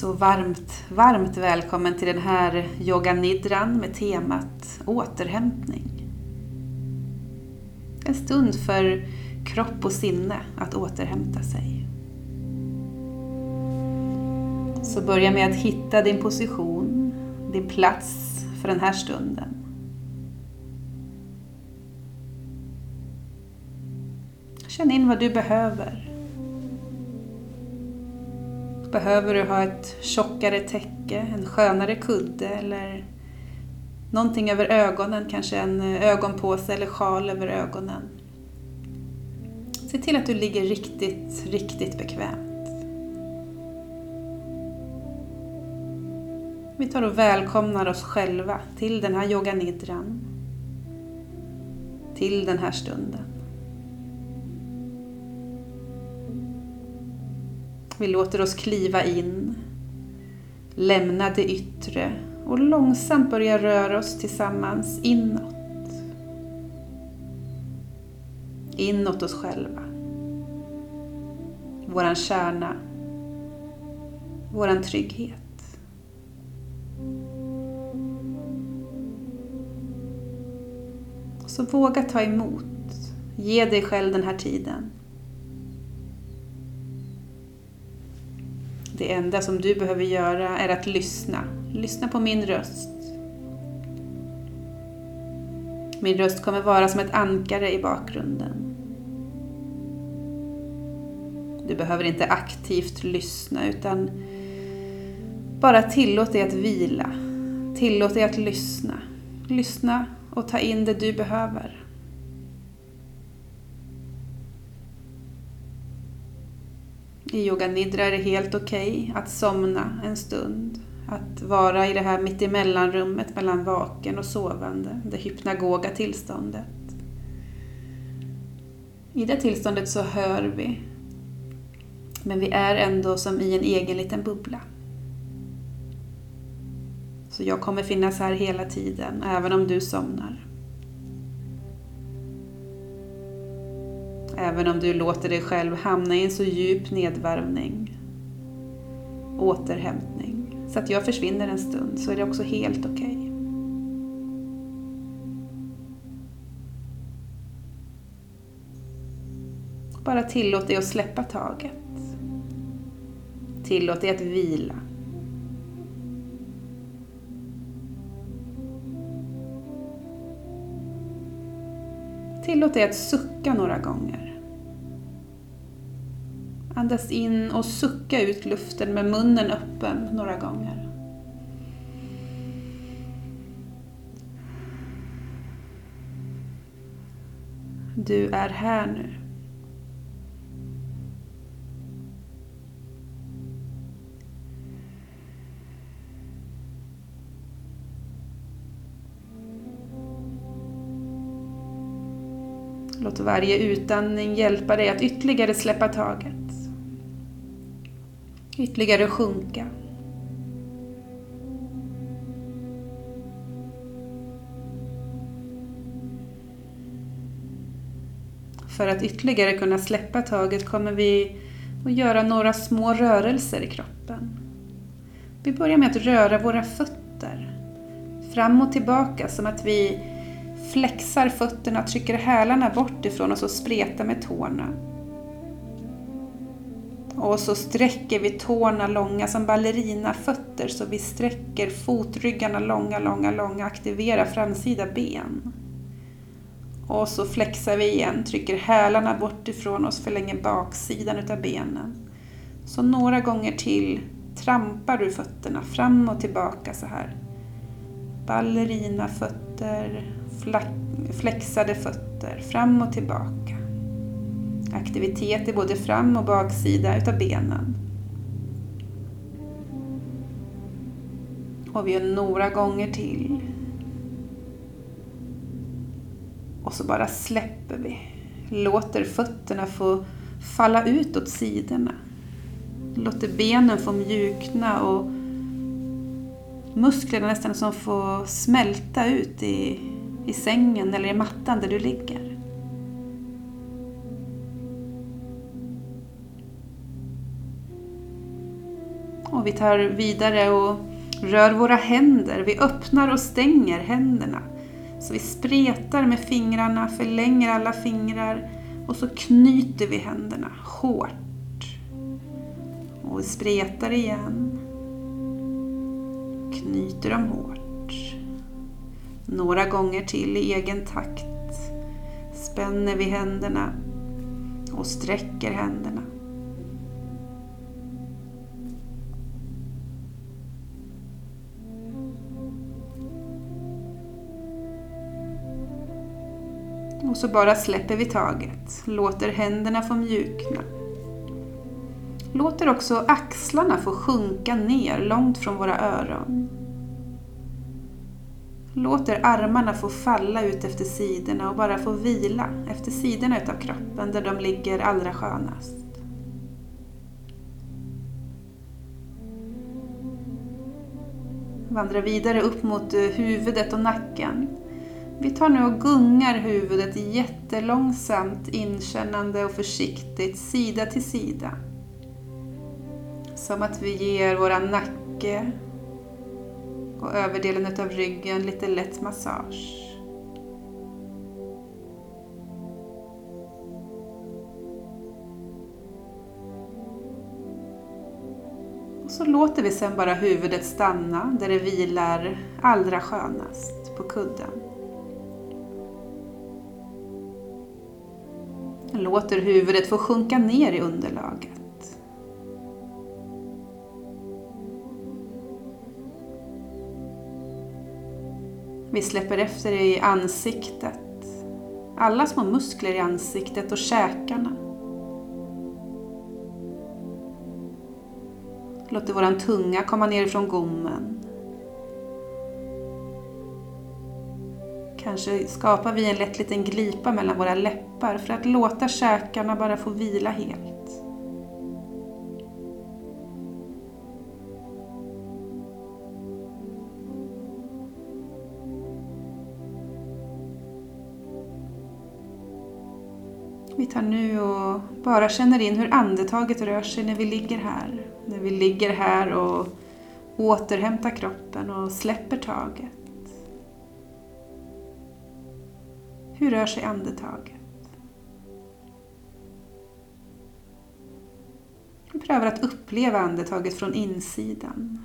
Så varmt, varmt välkommen till den här yoga nidran med temat återhämtning. En stund för kropp och sinne att återhämta sig. Så börja med att hitta din position, din plats för den här stunden. Känn in vad du behöver. Behöver du ha ett tjockare täcke, en skönare kudde eller någonting över ögonen, kanske en ögonpåse eller sjal över ögonen. Se till att du ligger riktigt, riktigt bekvämt. Vi tar och välkomnar oss själva till den här yoganidran. Till den här stunden. Vi låter oss kliva in, lämna det yttre och långsamt börja röra oss tillsammans inåt. Inåt oss själva. Våran kärna. Våran trygghet. Så våga ta emot. Ge dig själv den här tiden. Det enda som du behöver göra är att lyssna. Lyssna på min röst. Min röst kommer vara som ett ankare i bakgrunden. Du behöver inte aktivt lyssna utan bara tillåt dig att vila. Tillåt dig att lyssna. Lyssna och ta in det du behöver. I yoga nidra är det helt okej okay att somna en stund. Att vara i det här mittemellanrummet mellan vaken och sovande, det hypnagoga tillståndet. I det tillståndet så hör vi, men vi är ändå som i en egen liten bubbla. Så jag kommer finnas här hela tiden, även om du somnar. Även om du låter dig själv hamna i en så djup nedvarvning, återhämtning, så att jag försvinner en stund så är det också helt okej. Okay. Bara tillåt dig att släppa taget. Tillåt dig att vila. Tillåt dig att sucka några gånger. Andas in och sucka ut luften med munnen öppen några gånger. Du är här nu. Låt varje utandning hjälpa dig att ytterligare släppa taget ytterligare sjunka. För att ytterligare kunna släppa taget kommer vi att göra några små rörelser i kroppen. Vi börjar med att röra våra fötter fram och tillbaka som att vi flexar fötterna, trycker hälarna bort ifrån oss och spretar med tårna. Och så sträcker vi tårna långa som ballerinafötter så vi sträcker fotryggarna långa, långa, långa, aktiverar framsida ben. Och så flexar vi igen, trycker hälarna bort ifrån oss, förlänger baksidan utav benen. Så några gånger till trampar du fötterna fram och tillbaka så här. Ballerinafötter, flexade fötter, fram och tillbaka aktivitet i både fram och baksida utav benen. Och vi gör några gånger till. Och så bara släpper vi. Låter fötterna få falla ut åt sidorna. Låter benen få mjukna och musklerna nästan som får smälta ut i, i sängen eller i mattan där du ligger. Och vi tar vidare och rör våra händer. Vi öppnar och stänger händerna. Så vi spretar med fingrarna, förlänger alla fingrar och så knyter vi händerna hårt. Och vi spretar igen. Knyter dem hårt. Några gånger till i egen takt spänner vi händerna och sträcker händerna. Och så bara släpper vi taget, låter händerna få mjukna. Låter också axlarna få sjunka ner långt från våra öron. Låter armarna få falla ut efter sidorna och bara få vila efter sidorna utav kroppen där de ligger allra skönast. Vandra vidare upp mot eh, huvudet och nacken. Vi tar nu och gungar huvudet jättelångsamt, inkännande och försiktigt, sida till sida. Som att vi ger våran nacke och överdelen av ryggen lite lätt massage. Och så låter vi sen bara huvudet stanna där det vilar allra skönast på kudden. Låter huvudet få sjunka ner i underlaget. Vi släpper efter i ansiktet. Alla små muskler i ansiktet och käkarna. Låter våran tunga komma ner från gommen. Kanske skapar vi en lätt liten glipa mellan våra läppar för att låta käkarna bara få vila helt. Vi tar nu och bara känner in hur andetaget rör sig när vi ligger här. När vi ligger här och återhämtar kroppen och släpper taget. Hur rör sig andetaget? Vi prövar att uppleva andetaget från insidan.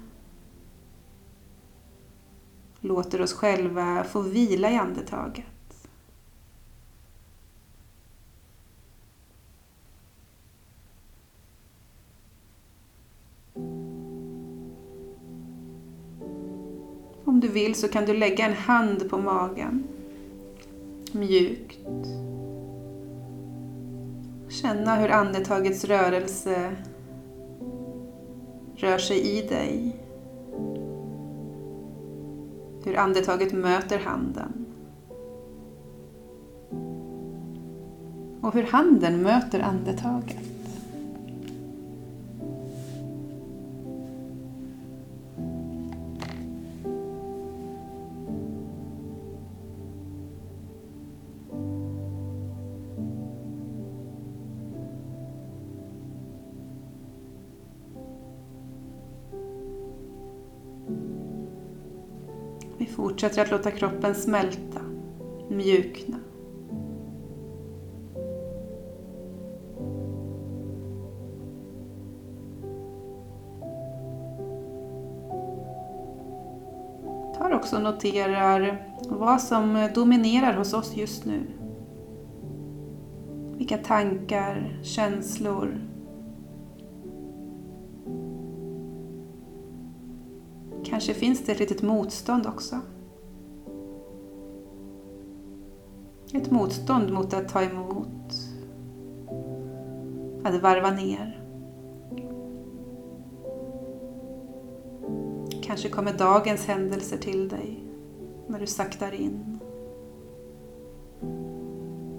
Låter oss själva få vila i andetaget. Om du vill så kan du lägga en hand på magen. Mjukt. Känna hur andetagets rörelse rör sig i dig. Hur andetaget möter handen. Och hur handen möter andetaget. Fortsätter att låta kroppen smälta, mjukna. Tar också och noterar vad som dominerar hos oss just nu. Vilka tankar, känslor, Kanske finns det ett litet motstånd också. Ett motstånd mot att ta emot, att varva ner. Kanske kommer dagens händelser till dig när du saktar in.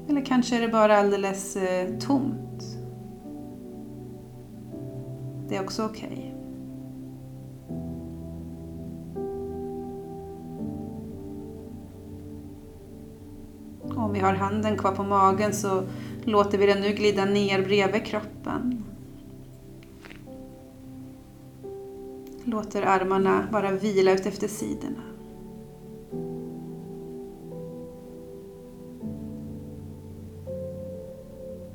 Eller kanske är det bara alldeles eh, tomt. Det är också okej. Okay. Om vi har handen kvar på magen så låter vi den nu glida ner bredvid kroppen. Låter armarna bara vila ut efter sidorna.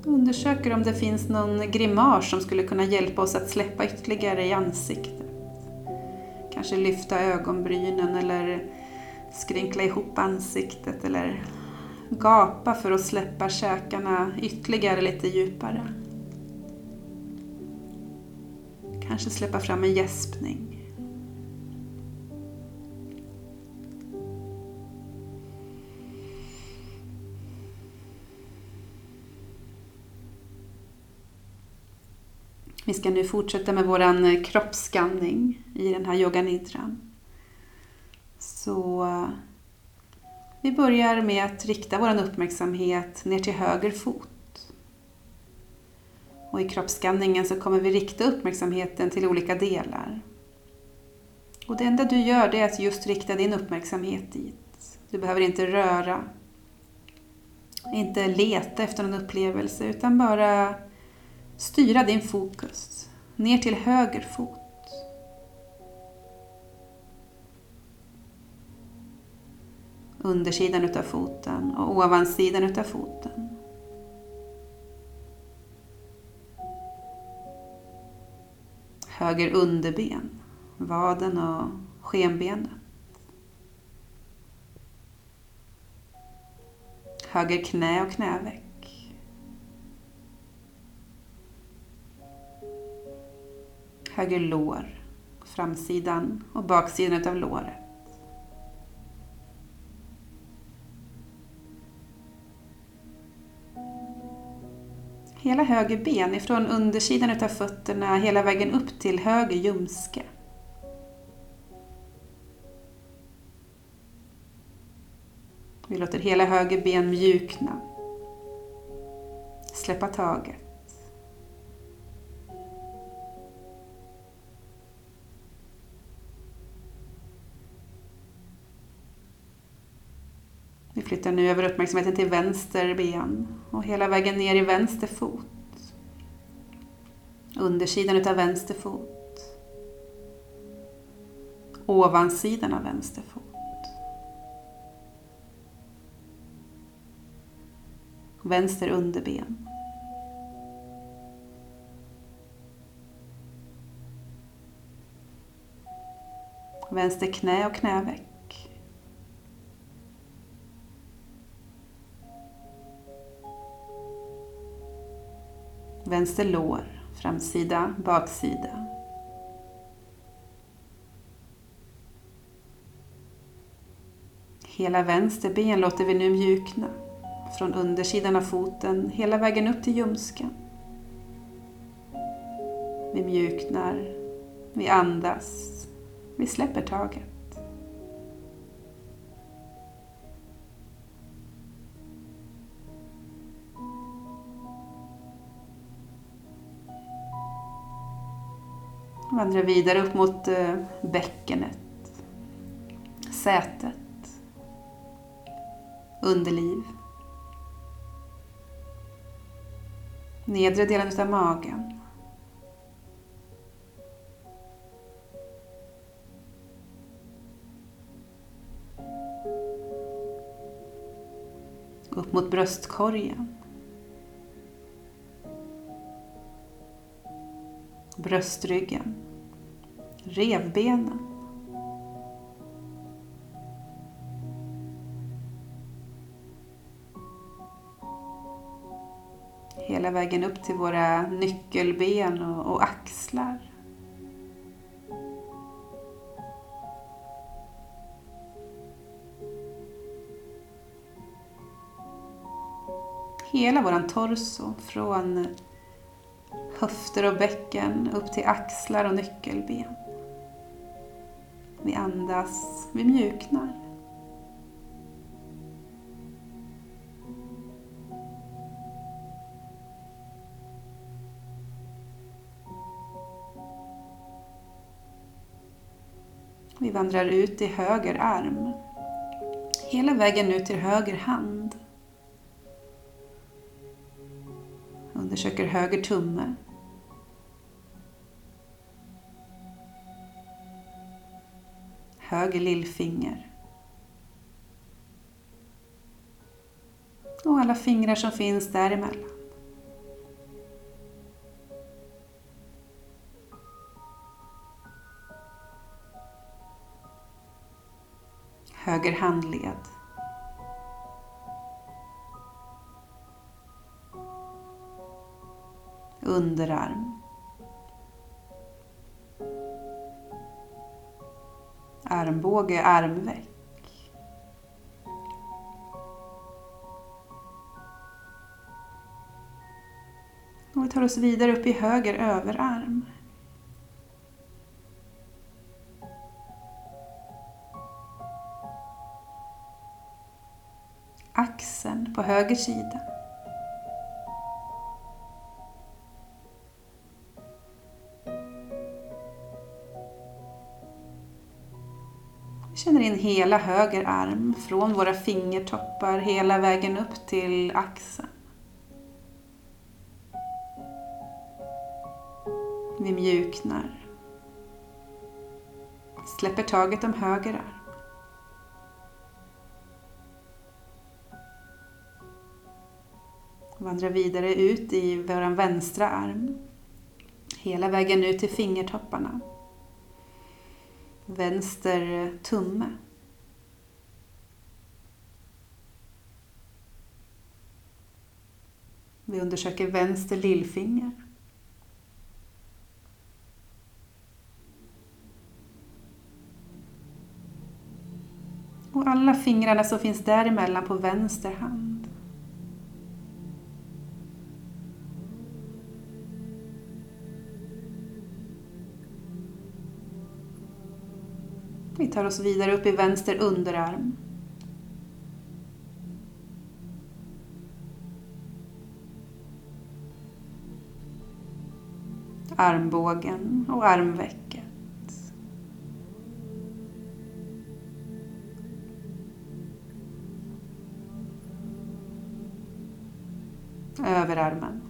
Undersöker om det finns någon grimas som skulle kunna hjälpa oss att släppa ytterligare i ansiktet. Kanske lyfta ögonbrynen eller skrynkla ihop ansiktet eller gapa för att släppa käkarna ytterligare lite djupare. Kanske släppa fram en gäspning. Vi ska nu fortsätta med våran kroppsskanning i den här yoganidran. Så vi börjar med att rikta vår uppmärksamhet ner till höger fot. Och I kroppsskanningen så kommer vi rikta uppmärksamheten till olika delar. Och Det enda du gör det är att just rikta din uppmärksamhet dit. Du behöver inte röra, inte leta efter någon upplevelse utan bara styra din fokus ner till höger fot. Undersidan utav foten och ovansidan utav foten. Höger underben, vaden och skenbenet. Höger knä och knäveck. Höger lår, framsidan och baksidan utav låret. Hela höger ben ifrån undersidan utav fötterna hela vägen upp till höger ljumske. Vi låter hela höger ben mjukna. Släppa taget. Flyttar nu över uppmärksamheten till vänster ben och hela vägen ner i vänster fot. Undersidan utav vänster fot. Ovansidan av vänster fot. Vänster underben. Vänster knä och knäveck. Vänster lår, framsida, baksida. Hela vänster ben låter vi nu mjukna. Från undersidan av foten hela vägen upp till ljumsken. Vi mjuknar, vi andas, vi släpper taget. Vandra vidare upp mot eh, bäckenet, sätet, underliv, nedre delen av magen. Upp mot bröstkorgen. bröstryggen, revbenen. Hela vägen upp till våra nyckelben och, och axlar. Hela våran torso från höfter och bäcken upp till axlar och nyckelben. Vi andas, vi mjuknar. Vi vandrar ut i höger arm. Hela vägen ut till höger hand. Undersöker höger tumme. Höger lillfinger. Och alla fingrar som finns däremellan. Höger handled. Underarm. Armbåge, armveck. Och vi tar oss vidare upp i höger överarm. Axeln på höger sida. Hela höger arm från våra fingertoppar hela vägen upp till axeln. Vi mjuknar. Släpper taget om höger arm. Vandrar vidare ut i vår vänstra arm. Hela vägen ut till fingertopparna. Vänster tumme. Vi undersöker vänster lillfinger. Och alla fingrarna som finns däremellan på vänster hand. Vi tar oss vidare upp i vänster underarm. Armbågen och armvecket. Överarmen.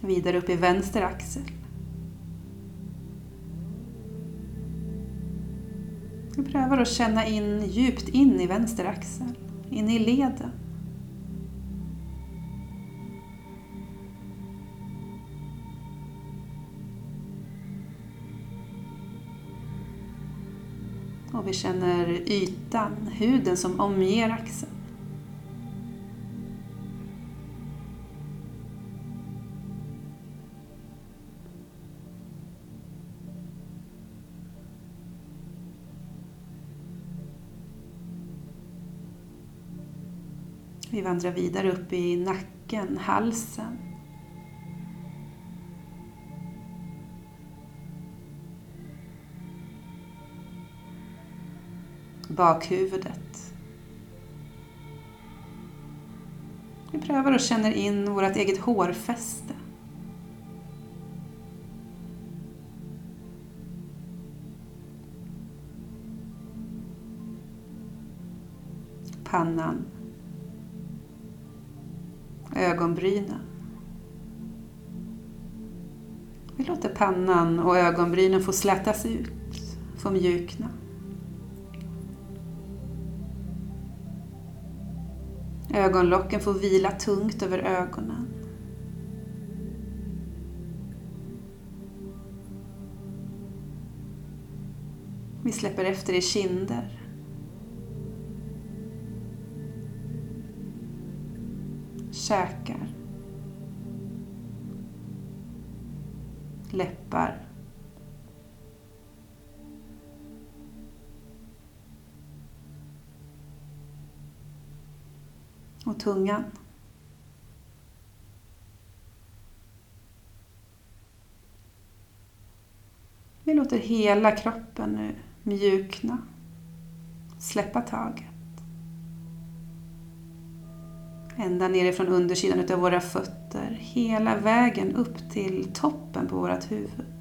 Vidare upp i vänster axel. Prövar att känna in djupt in i vänster axel, in i leden. Och vi känner ytan, huden som omger axeln. Vi vandrar vidare upp i nacken, halsen. Bakhuvudet. Vi prövar och känner in vårt eget hårfäste. Pannan ögonbrynen. Vi låter pannan och ögonbrynen få slätas ut, få mjukna. Ögonlocken får vila tungt över ögonen. Vi släpper efter i kinder. Käkar, läppar, och tungan. Vi låter hela kroppen nu mjukna, släppa taget. Ända nerifrån undersidan av våra fötter, hela vägen upp till toppen på vårt huvud.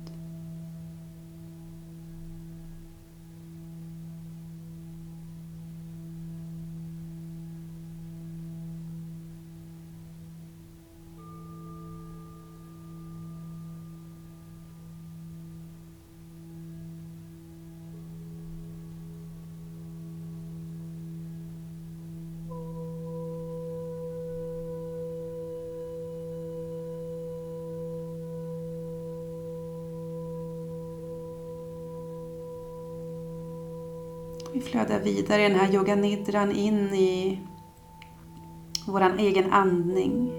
Flöda vidare i den här yoganidran in i våran egen andning.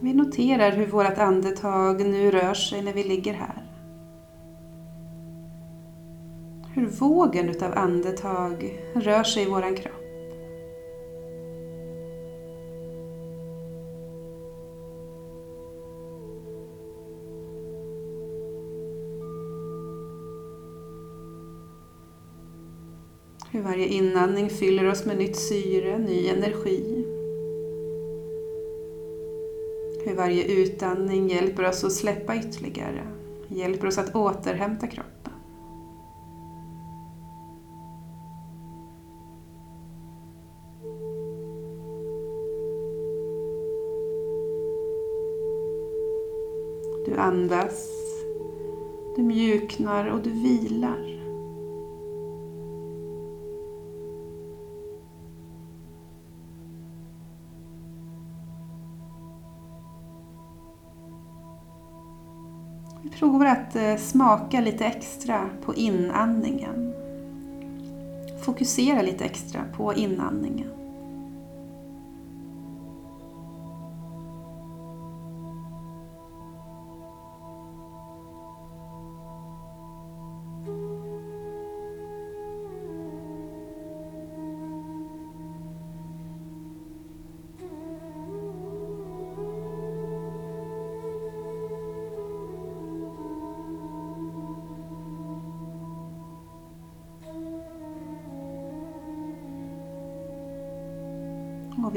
Vi noterar hur vårt andetag nu rör sig när vi ligger här. Hur vågen utav andetag rör sig i våran kropp. Varje inandning fyller oss med nytt syre, ny energi. Hur varje utandning hjälper oss att släppa ytterligare, hjälper oss att återhämta kroppen. Du andas, du mjuknar och du vilar. Provar att eh, smaka lite extra på inandningen. Fokusera lite extra på inandningen.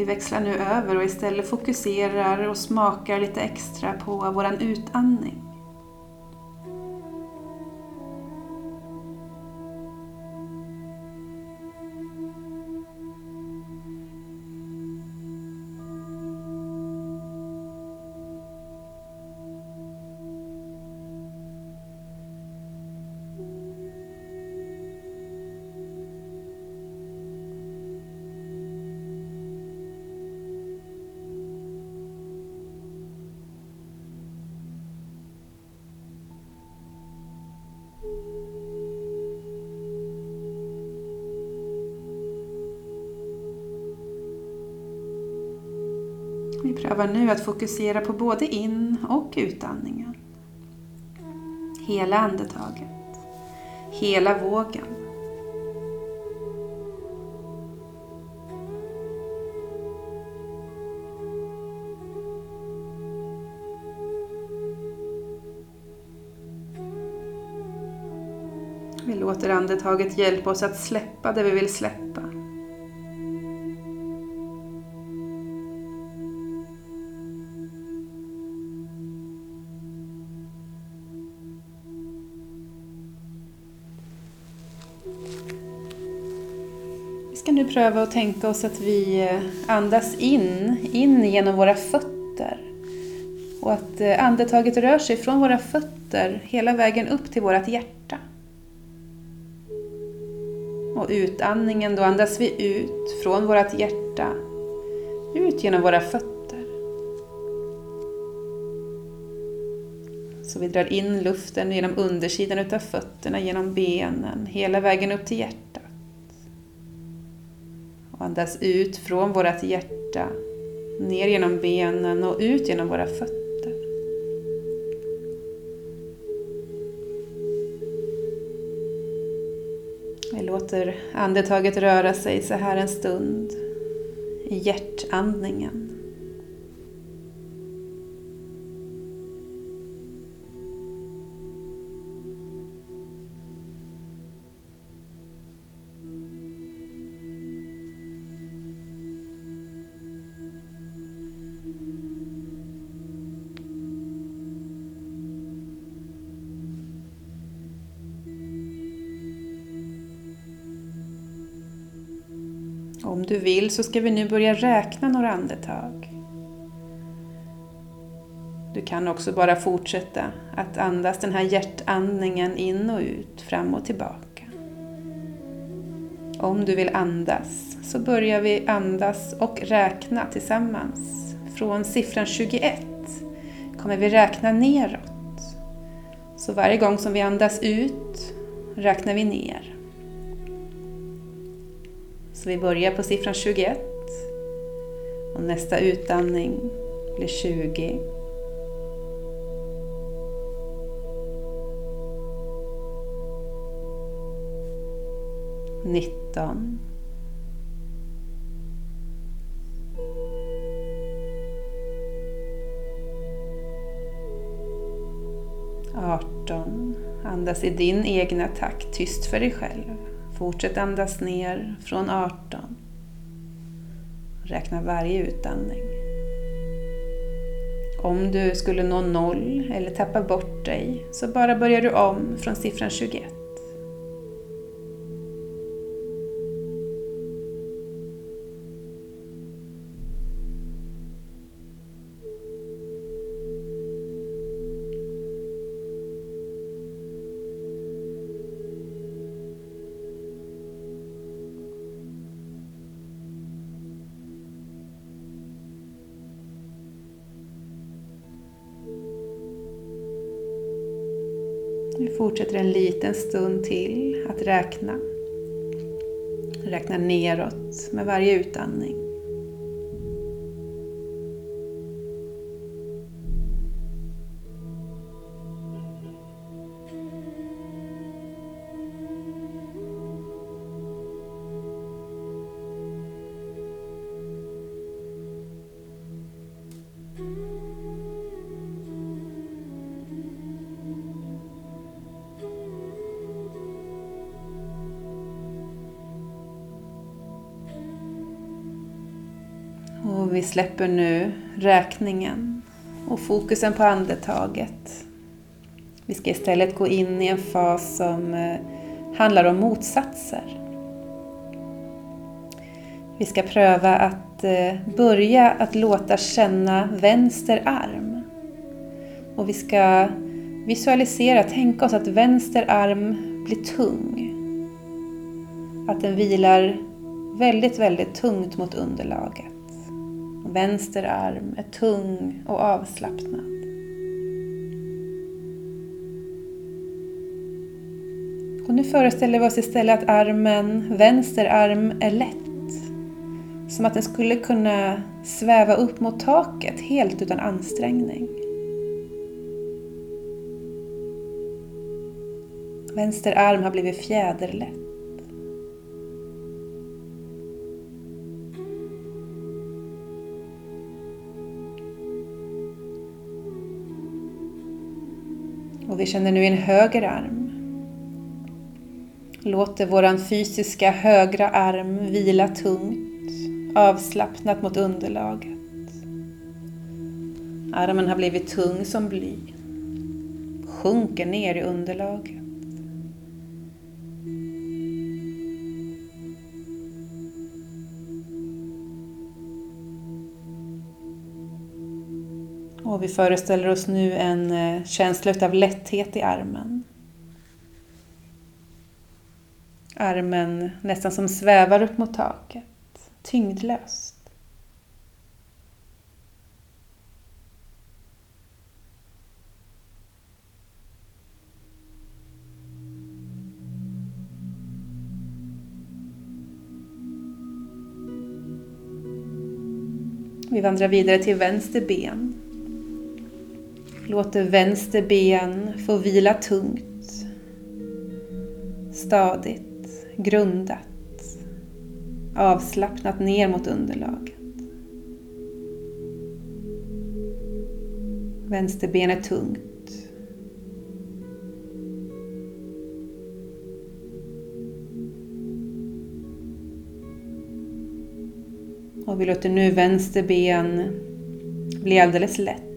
Vi växlar nu över och istället fokuserar och smakar lite extra på våran utandning. Vi nu att fokusera på både in och utandningen. Hela andetaget. Hela vågen. Vi låter andetaget hjälpa oss att släppa det vi vill släppa. Vi ska nu pröva att tänka oss att vi eh, andas in, in genom våra fötter. Och att eh, andetaget rör sig från våra fötter hela vägen upp till vårt hjärta. Och utandningen, då andas vi ut från vårt hjärta, ut genom våra fötter. Så vi drar in luften genom undersidan utav fötterna, genom benen, hela vägen upp till hjärtat. Och andas ut från vårt hjärta, ner genom benen och ut genom våra fötter. Vi låter andetaget röra sig så här en stund i hjärtandningen. Om du vill så ska vi nu börja räkna några andetag. Du kan också bara fortsätta att andas den här hjärtandningen in och ut, fram och tillbaka. Om du vill andas så börjar vi andas och räkna tillsammans. Från siffran 21 kommer vi räkna neråt. Så varje gång som vi andas ut räknar vi ner. Så vi börjar på siffran 21 och nästa utandning blir 20. Nitton. Arton. Andas i din egna takt, tyst för dig själv. Fortsätt andas ner från 18. Räkna varje utandning. Om du skulle nå noll eller tappa bort dig så bara börjar du om från siffran 21. Fortsätter en liten stund till att räkna. Räkna neråt med varje utandning. Släpper nu räkningen och fokusen på andetaget. Vi ska istället gå in i en fas som eh, handlar om motsatser. Vi ska pröva att eh, börja att låta känna vänster arm. Och vi ska visualisera, tänka oss att vänster arm blir tung. Att den vilar väldigt, väldigt tungt mot underlaget. Vänster arm är tung och avslappnad. Och nu föreställer vi oss istället att armen, vänster arm är lätt. Som att den skulle kunna sväva upp mot taket helt utan ansträngning. Vänster arm har blivit fjäderlätt. Vi känner nu en höger arm. Låter våran fysiska högra arm vila tungt, avslappnat mot underlaget. Armen har blivit tung som bly. Sjunker ner i underlaget. Och vi föreställer oss nu en eh, känsla av lätthet i armen. Armen nästan som svävar upp mot taket, tyngdlöst. Vi vandrar vidare till vänster ben. Låter vänster ben få vila tungt, stadigt, grundat, avslappnat ner mot underlaget. Vänster ben är tungt. Och vi låter nu vänster ben bli alldeles lätt.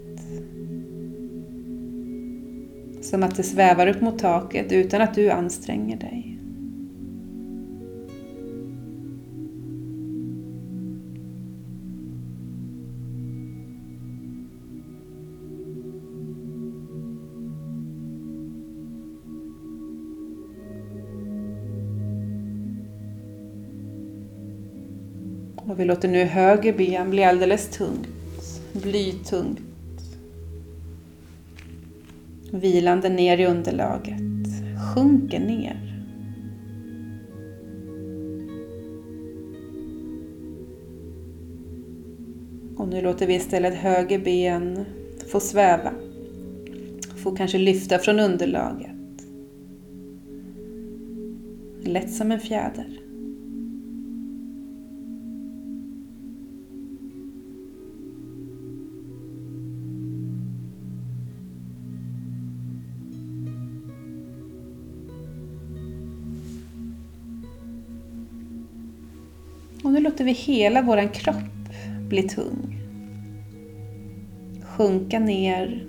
Som att det svävar upp mot taket utan att du anstränger dig. Och vi låter nu höger ben bli alldeles tungt, blytungt vilande ner i underlaget, sjunker ner. Och nu låter vi istället höger ben få sväva. Få kanske lyfta från underlaget. Lätt som en fjäder. Vi hela vår kropp bli tung. Sjunka ner,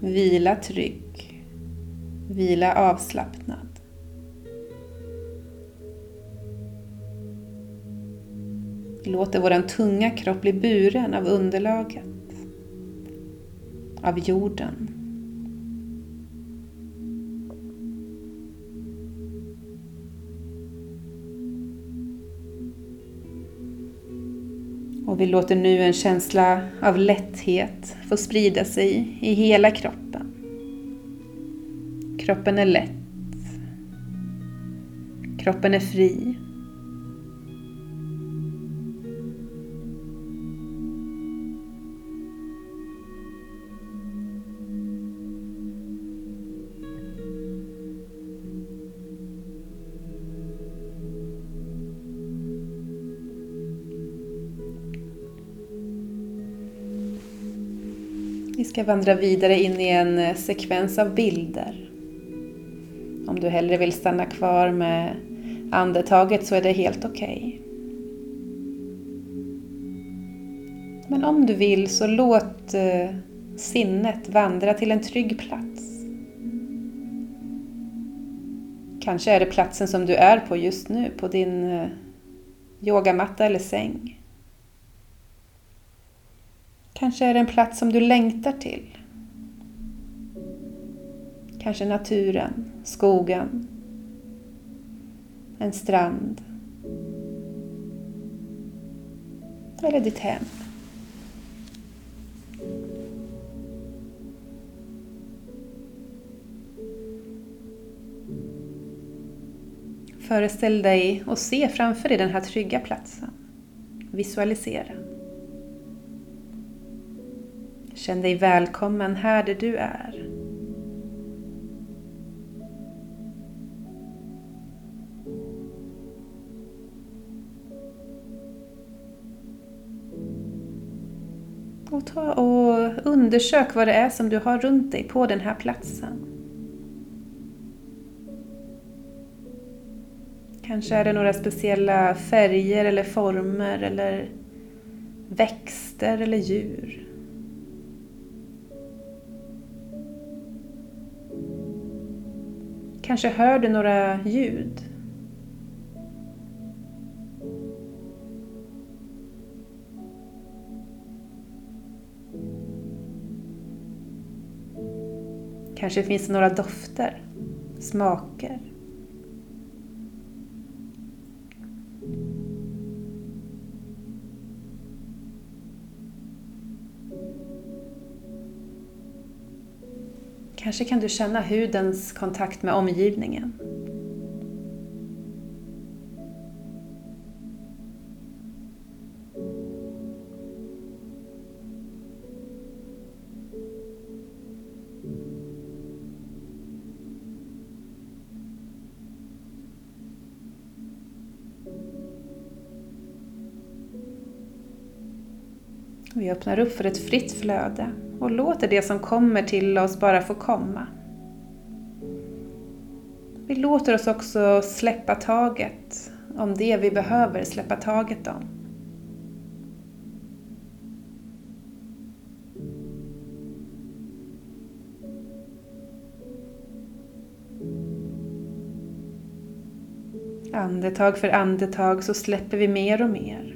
vila trygg, vila avslappnad. Låter vår tunga kropp bli buren av underlaget, av jorden. Vi låter nu en känsla av lätthet få sprida sig i hela kroppen. Kroppen är lätt. Kroppen är fri. Ska vandra vidare in i en eh, sekvens av bilder. Om du hellre vill stanna kvar med andetaget så är det helt okej. Okay. Men om du vill så låt eh, sinnet vandra till en trygg plats. Kanske är det platsen som du är på just nu, på din eh, yogamatta eller säng. Kanske är det en plats som du längtar till. Kanske naturen, skogen, en strand. Eller ditt hem. Föreställ dig och se framför dig den här trygga platsen. Visualisera. Känn dig välkommen här där du är. Och, ta och undersök vad det är som du har runt dig på den här platsen. Kanske är det några speciella färger eller former eller växter eller djur. Kanske hör du några ljud. Kanske finns det några dofter, smaker. Kanske kan du känna hudens kontakt med omgivningen. Vi öppnar upp för ett fritt flöde och låter det som kommer till oss bara få komma. Vi låter oss också släppa taget om det vi behöver släppa taget om. Andetag för andetag så släpper vi mer och mer.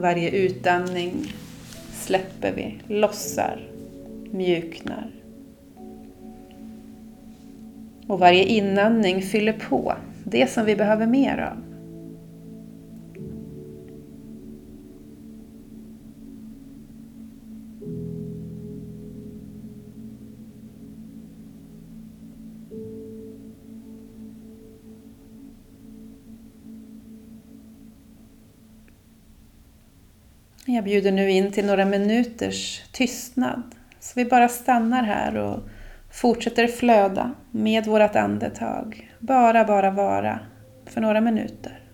Varje utandning släpper vi, lossar, mjuknar. Och varje inandning fyller på det som vi behöver mer av. Jag bjuder nu in till några minuters tystnad. Så vi bara stannar här och fortsätter flöda med vårt andetag. Bara, bara vara för några minuter.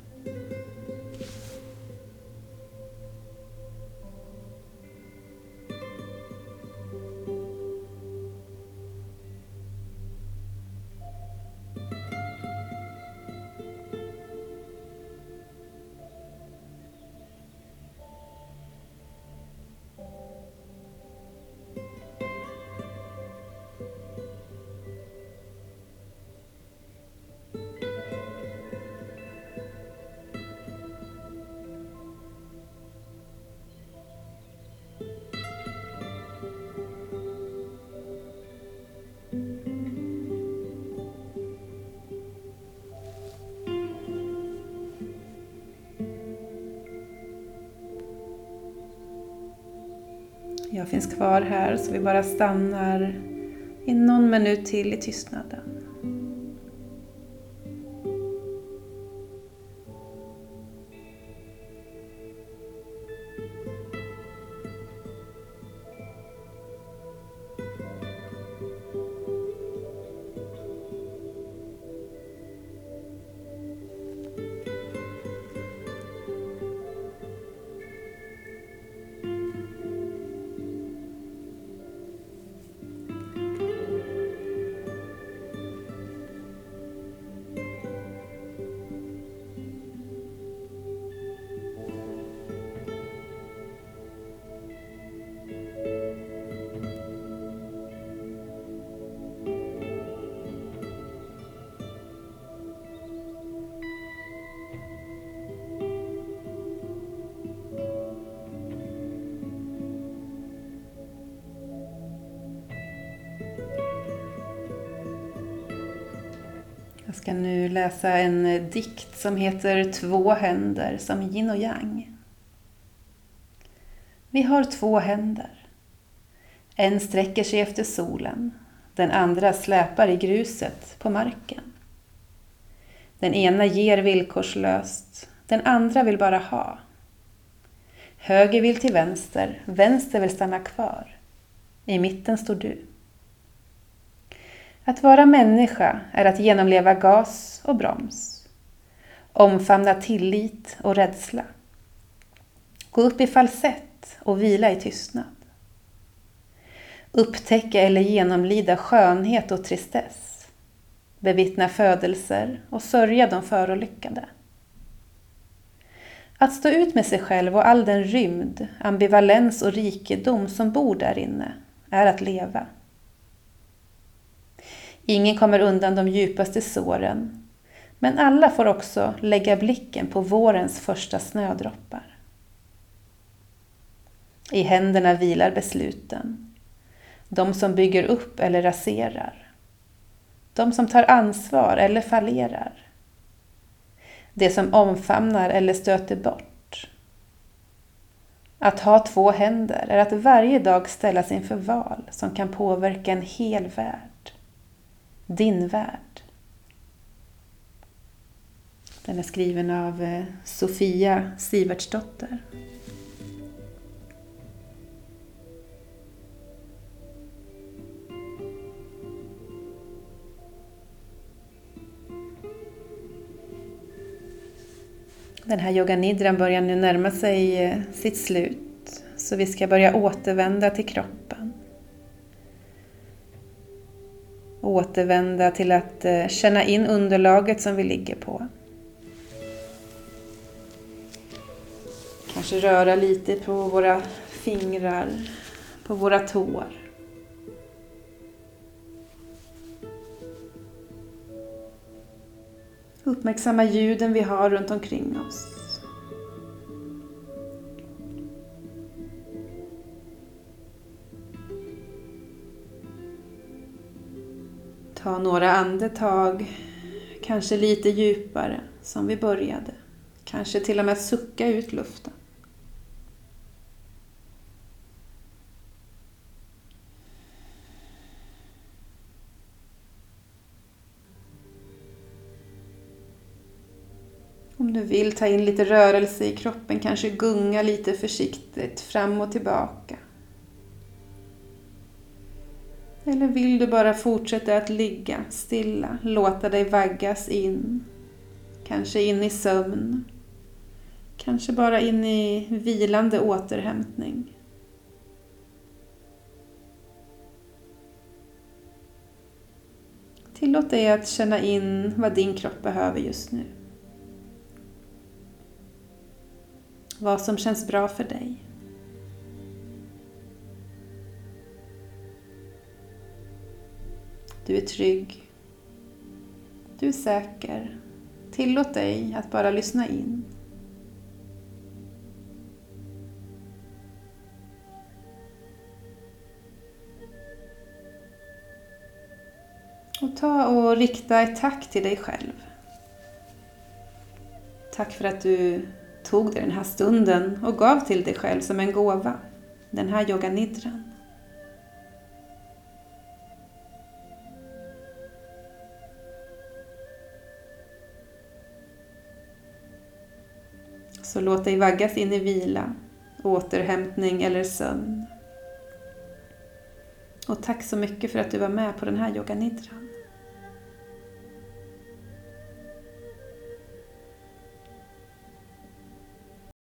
Kvar här så vi bara stannar i någon minut till i tystnaden. Ska nu läsa en eh, dikt som heter Två händer som yin och yang. Vi har två händer. En sträcker sig efter solen, den andra släpar i gruset på marken. Den ena ger villkorslöst, den andra vill bara ha. Höger vill till vänster, vänster vill stanna kvar. I mitten står du. Att vara människa är att genomleva gas och broms. Omfamna tillit och rädsla. Gå upp i falsett och vila i tystnad. Upptäcka eller genomlida skönhet och tristess. Bevittna födelser och sörja de förolyckade. Att stå ut med sig själv och all den rymd, ambivalens och rikedom som bor där inne är att leva. Ingen kommer undan de djupaste såren, men alla får också lägga blicken på vårens första snödroppar. I händerna vilar besluten, de som bygger upp eller raserar, de som tar ansvar eller fallerar, det som omfamnar eller stöter bort. Att ha två händer är att varje dag ställas inför val som kan påverka en hel värld din värld. Den är skriven av eh, Sofia Sivertsdotter. Den här yoganidran börjar nu närma sig eh, sitt slut, så vi ska börja återvända till kroppen. Återvända till att eh, känna in underlaget som vi ligger på. Kanske röra lite på våra fingrar, på våra tår. Uppmärksamma ljuden vi har runt omkring oss. Ta några andetag, kanske lite djupare som vi började. Kanske till och med sucka ut luften. Om du vill ta in lite rörelse i kroppen, kanske gunga lite försiktigt fram och tillbaka. Eller vill du bara fortsätta att ligga stilla, låta dig vaggas in, kanske in i sömn, kanske bara in i vilande återhämtning. Tillåt dig att känna in vad din kropp behöver just nu. Vad som känns bra för dig. Du är trygg. Du är säker. Tillåt dig att bara lyssna in. Och ta och rikta ett tack till dig själv. Tack för att du tog dig den här stunden och gav till dig själv som en gåva, den här yoganidran. Så låt dig vaggas in i vila, återhämtning eller sömn. Och tack så mycket för att du var med på den här yoganidran.